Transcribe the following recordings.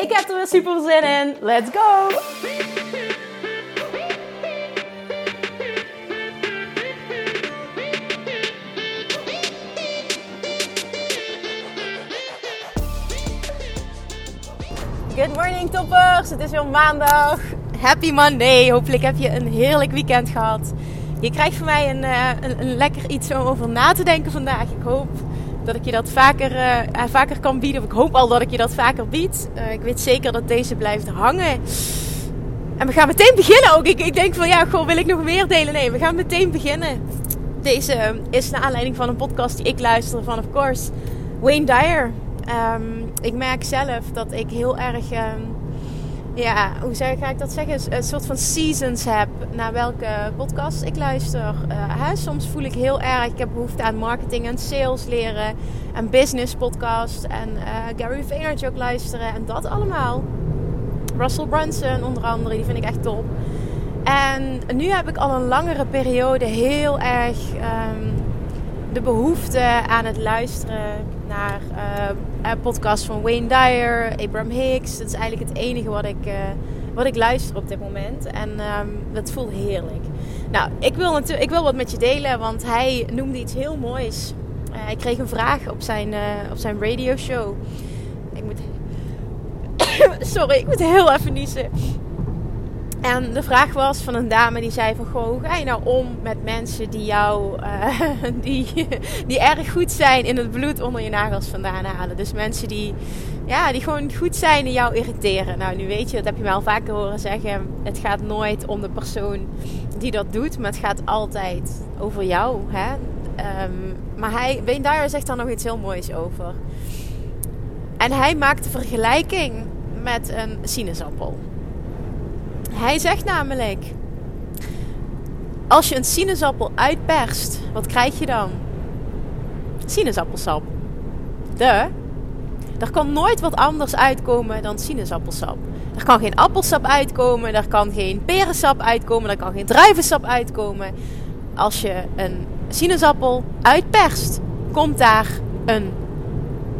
Ik heb er weer super zin in. Let's go! Good morning toppers! Het is weer maandag. Happy Monday! Hopelijk heb je een heerlijk weekend gehad. Je krijgt van mij een, uh, een, een, lekker iets om over na te denken vandaag. Ik hoop dat ik je dat vaker, uh, vaker kan bieden. Of ik hoop al dat ik je dat vaker bied. Uh, ik weet zeker dat deze blijft hangen. En we gaan meteen beginnen ook. Ik, ik denk van ja, goh, wil ik nog meer delen? Nee, we gaan meteen beginnen. Deze is naar aanleiding van een podcast die ik luister van, of course, Wayne Dyer. Um, ik merk zelf dat ik heel erg, um, ja, hoe zeg, ga ik dat zeggen? Een soort van seasons heb naar welke podcast ik luister. Hè? Soms voel ik heel erg, ik heb behoefte aan marketing en sales leren. En business podcast. En uh, Gary Vaynerchuk luisteren. En dat allemaal. Russell Brunson onder andere, die vind ik echt top. En nu heb ik al een langere periode heel erg um, de behoefte aan het luisteren naar uh, podcasts van Wayne Dyer, Abraham Hicks. Dat is eigenlijk het enige wat ik, uh, wat ik luister op dit moment. En dat voelt heerlijk. Nou, ik wil, natuurlijk, ik wil wat met je delen, want hij noemde iets heel moois. Uh, ik kreeg een vraag op zijn, op zijn radio show. Ik moet... Sorry, ik moet heel even niezen. En de vraag was van een dame die zei van... Goh, ga je nou om met mensen die jou... Uh, die, die erg goed zijn in het bloed onder je nagels vandaan halen. Dus mensen die... Ja, die gewoon goed zijn en jou irriteren. Nou, nu weet je, dat heb je mij al vaker horen zeggen. Het gaat nooit om de persoon die dat doet. Maar het gaat altijd over jou. Hè? Um, maar hij, Wayne Dyer zegt daar nog iets heel moois over. En hij maakt de vergelijking met een sinaasappel. Hij zegt namelijk: Als je een sinaasappel uitperst, wat krijg je dan? Sinaasappelsap. De. Er kan nooit wat anders uitkomen dan sinaasappelsap. Er kan geen appelsap uitkomen, er kan geen perensap uitkomen, er kan geen druivensap uitkomen. Als je een sinaasappel uitperst, komt daar een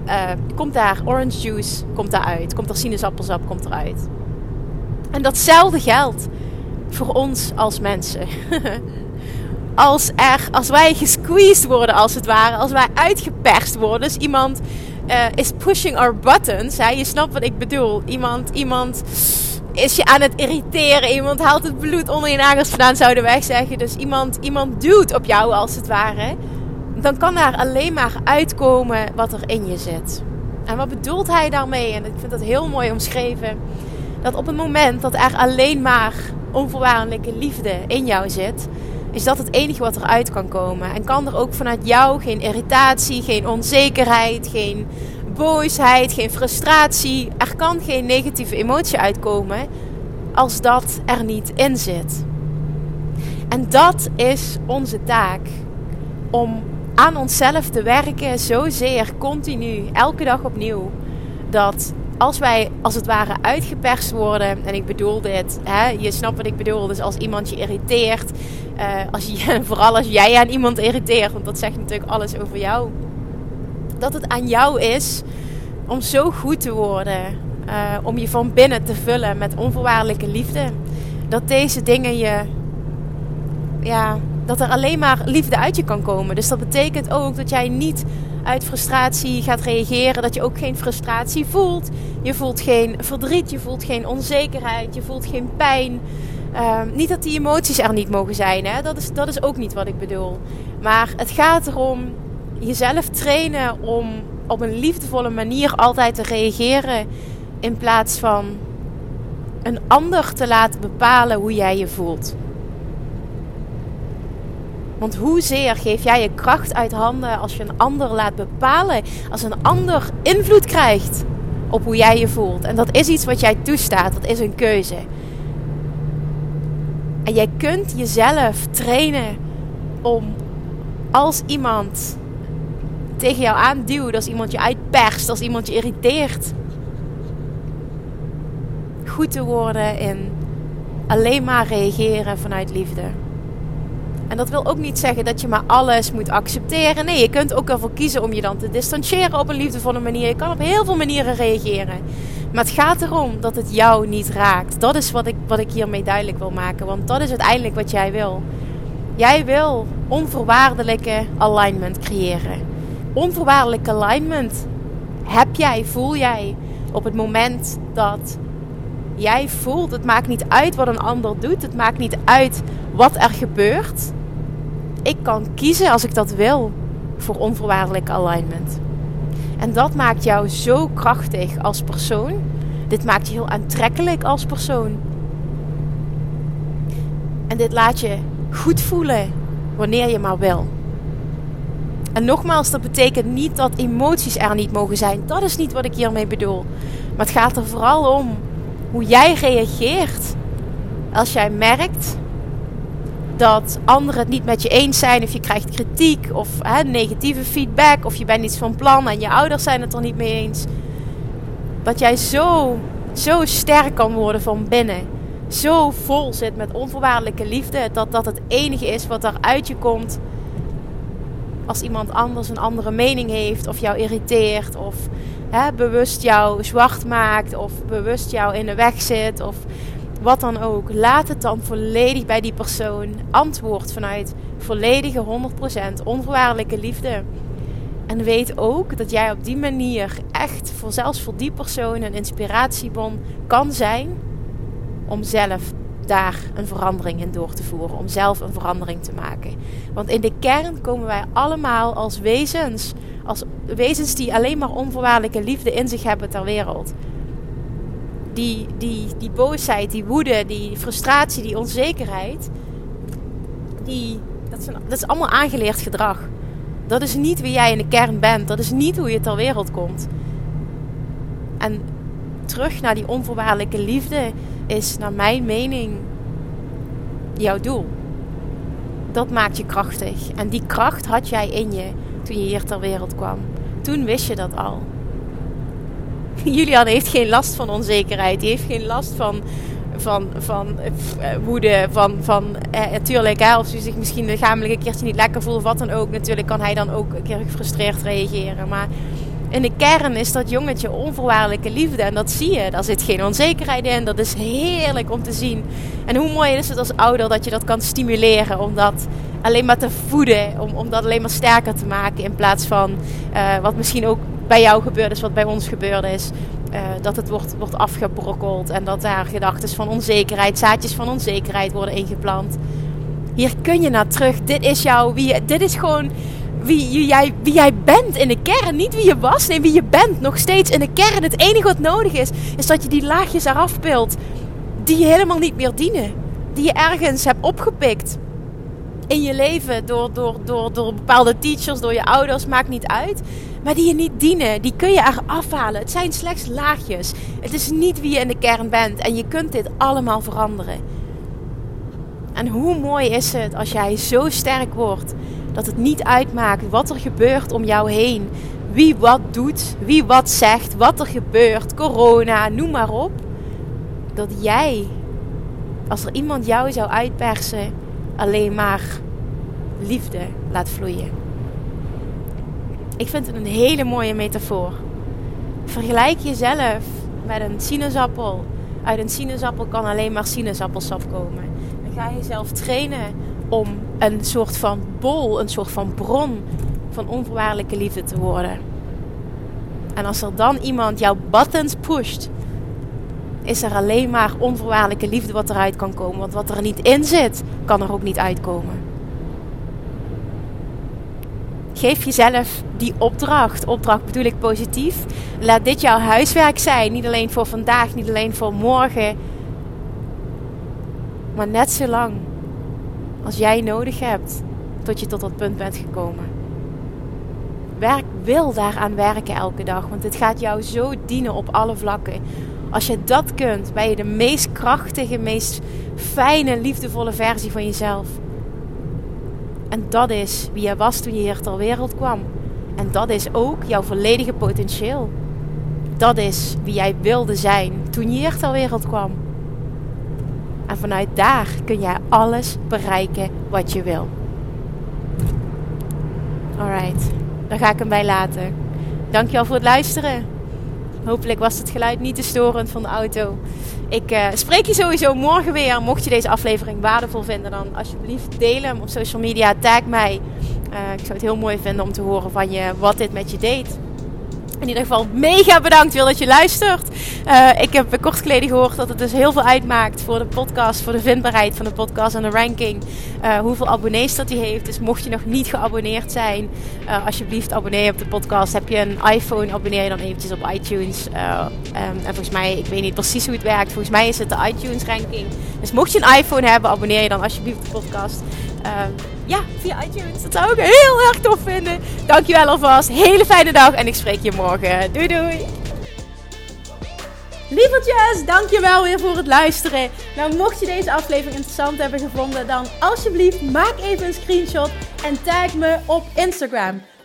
uh, komt daar orange juice komt daar uit, komt er sinaasappelsap komt eruit. En datzelfde geldt voor ons als mensen. als, er, als wij gesqueezed worden, als het ware, als wij uitgeperst worden. Dus iemand uh, is pushing our buttons. Hè? Je snapt wat ik bedoel. Iemand, iemand is je aan het irriteren. Iemand haalt het bloed onder je nagels vandaan, zouden wij zeggen. Dus iemand, iemand duwt op jou, als het ware. Dan kan daar alleen maar uitkomen wat er in je zit. En wat bedoelt hij daarmee? En ik vind dat heel mooi omschreven dat op het moment dat er alleen maar onvoorwaardelijke liefde in jou zit, is dat het enige wat eruit kan komen. En kan er ook vanuit jou geen irritatie, geen onzekerheid, geen boosheid, geen frustratie. Er kan geen negatieve emotie uitkomen als dat er niet in zit. En dat is onze taak. Om aan onszelf te werken, zozeer continu, elke dag opnieuw. Dat als wij als het ware uitgeperst worden, en ik bedoel dit, hè, je snapt wat ik bedoel, dus als iemand je irriteert, uh, als je, vooral als jij aan iemand irriteert, want dat zegt natuurlijk alles over jou, dat het aan jou is om zo goed te worden, uh, om je van binnen te vullen met onvoorwaardelijke liefde, dat deze dingen je, ja, dat er alleen maar liefde uit je kan komen. Dus dat betekent ook dat jij niet uit frustratie gaat reageren. Dat je ook geen frustratie voelt. Je voelt geen verdriet, je voelt geen onzekerheid, je voelt geen pijn. Uh, niet dat die emoties er niet mogen zijn, hè? Dat, is, dat is ook niet wat ik bedoel. Maar het gaat erom jezelf trainen om op een liefdevolle manier altijd te reageren. In plaats van een ander te laten bepalen hoe jij je voelt. Want hoezeer geef jij je kracht uit handen als je een ander laat bepalen, als een ander invloed krijgt op hoe jij je voelt. En dat is iets wat jij toestaat. Dat is een keuze. En jij kunt jezelf trainen om als iemand tegen jou aanduwt, als iemand je uitperst, als iemand je irriteert, goed te worden in alleen maar reageren vanuit liefde. En dat wil ook niet zeggen dat je maar alles moet accepteren. Nee, je kunt ook ervoor kiezen om je dan te distancieren op een liefdevolle manier. Je kan op heel veel manieren reageren. Maar het gaat erom dat het jou niet raakt. Dat is wat ik, wat ik hiermee duidelijk wil maken. Want dat is uiteindelijk wat jij wil. Jij wil onvoorwaardelijke alignment creëren. Onvoorwaardelijke alignment heb jij, voel jij op het moment dat jij voelt. Het maakt niet uit wat een ander doet. Het maakt niet uit wat er gebeurt. Ik kan kiezen als ik dat wil voor onvoorwaardelijke alignment. En dat maakt jou zo krachtig als persoon. Dit maakt je heel aantrekkelijk als persoon. En dit laat je goed voelen wanneer je maar wil. En nogmaals, dat betekent niet dat emoties er niet mogen zijn. Dat is niet wat ik hiermee bedoel. Maar het gaat er vooral om hoe jij reageert als jij merkt dat anderen het niet met je eens zijn, of je krijgt kritiek of hè, negatieve feedback, of je bent iets van plan en je ouders zijn het er niet mee eens. Dat jij zo, zo sterk kan worden van binnen. Zo vol zit met onvoorwaardelijke liefde. Dat dat het enige is wat er uit je komt. Als iemand anders een andere mening heeft, of jou irriteert, of hè, bewust jou zwart maakt, of bewust jou in de weg zit, of wat dan ook, laat het dan volledig bij die persoon. Antwoord vanuit volledige 100% onvoorwaardelijke liefde. En weet ook dat jij op die manier echt voor zelfs voor die persoon een inspiratiebon kan zijn om zelf daar een verandering in door te voeren, om zelf een verandering te maken. Want in de kern komen wij allemaal als wezens, als wezens die alleen maar onvoorwaardelijke liefde in zich hebben ter wereld die, die, die boosheid, die woede, die frustratie, die onzekerheid, die, dat, dat is allemaal aangeleerd gedrag. Dat is niet wie jij in de kern bent. Dat is niet hoe je ter wereld komt. En terug naar die onvoorwaardelijke liefde is, naar mijn mening, jouw doel. Dat maakt je krachtig. En die kracht had jij in je toen je hier ter wereld kwam. Toen wist je dat al. Julian heeft geen last van onzekerheid. Die heeft geen last van, van, van uh, woede. Van, van uh, natuurlijk, hè, of ze zich misschien lichamelijk een keertje niet lekker voelt of wat dan ook. Natuurlijk kan hij dan ook een keer gefrustreerd reageren. Maar in de kern is dat jongetje onvoorwaardelijke liefde. En dat zie je. Daar zit geen onzekerheid in. Dat is heerlijk om te zien. En hoe mooi is het als ouder dat je dat kan stimuleren. Om dat alleen maar te voeden. Om, om dat alleen maar sterker te maken. In plaats van uh, wat misschien ook bij jou gebeurd is, wat bij ons gebeurd is. Uh, dat het wordt, wordt afgebrokkeld en dat daar gedachten van onzekerheid, zaadjes van onzekerheid worden ingeplant. Hier kun je naar terug. Dit is jou, wie, dit is gewoon wie jij, wie jij bent in de kern. Niet wie je was, nee, wie je bent. Nog steeds in de kern. Het enige wat nodig is, is dat je die laagjes eraf pilt. Die je helemaal niet meer dienen. Die je ergens hebt opgepikt. In je leven door, door, door, door bepaalde teachers, door je ouders, maakt niet uit maar die je niet dienen. Die kun je er afhalen. Het zijn slechts laagjes. Het is niet wie je in de kern bent. En je kunt dit allemaal veranderen. En hoe mooi is het als jij zo sterk wordt dat het niet uitmaakt wat er gebeurt om jou heen. Wie wat doet, wie wat zegt, wat er gebeurt, corona, noem maar op. Dat jij, als er iemand jou zou uitpersen, alleen maar liefde laat vloeien. Ik vind het een hele mooie metafoor. Vergelijk jezelf met een sinaasappel. Uit een sinaasappel kan alleen maar sinaasappelsap komen. Dan ga je jezelf trainen om een soort van bol, een soort van bron van onvoorwaardelijke liefde te worden. En als er dan iemand jouw buttons pusht, is er alleen maar onvoorwaardelijke liefde wat eruit kan komen. Want wat er niet in zit, kan er ook niet uitkomen. Geef jezelf die opdracht. Opdracht bedoel ik positief. Laat dit jouw huiswerk zijn. Niet alleen voor vandaag, niet alleen voor morgen. Maar net zo lang als jij nodig hebt tot je tot dat punt bent gekomen. werk, wil daaraan werken elke dag. Want het gaat jou zo dienen op alle vlakken. Als je dat kunt, ben je de meest krachtige, meest fijne, liefdevolle versie van jezelf. En dat is wie je was toen je hier ter wereld kwam. En dat is ook jouw volledige potentieel. Dat is wie jij wilde zijn toen je hier ter wereld kwam. En vanuit daar kun jij alles bereiken wat je wil. Alright, daar ga ik hem bij laten. Dankjewel voor het luisteren. Hopelijk was het geluid niet te storend van de auto. Ik uh, spreek je sowieso morgen weer. Mocht je deze aflevering waardevol vinden, dan alsjeblieft deel hem op social media. Tag mij. Uh, ik zou het heel mooi vinden om te horen van je wat dit met je deed. In ieder geval mega bedankt wil dat je luistert. Uh, ik heb kort geleden gehoord dat het dus heel veel uitmaakt voor de podcast, voor de vindbaarheid van de podcast en de ranking. Uh, hoeveel abonnees dat hij heeft. Dus mocht je nog niet geabonneerd zijn, uh, alsjeblieft abonneer op de podcast. Heb je een iPhone, abonneer je dan eventjes op iTunes. Um, en volgens mij, ik weet niet precies hoe het werkt. Volgens mij is het de iTunes ranking. Dus mocht je een iPhone hebben, abonneer je dan alsjeblieft op de podcast. Ja, via iTunes. Dat zou ik heel erg tof vinden. Dankjewel alvast. Hele fijne dag en ik spreek je morgen. Doei doei. Lievertjes, dankjewel weer voor het luisteren. Nou, mocht je deze aflevering interessant hebben gevonden, dan alsjeblieft maak even een screenshot en tag me op Instagram.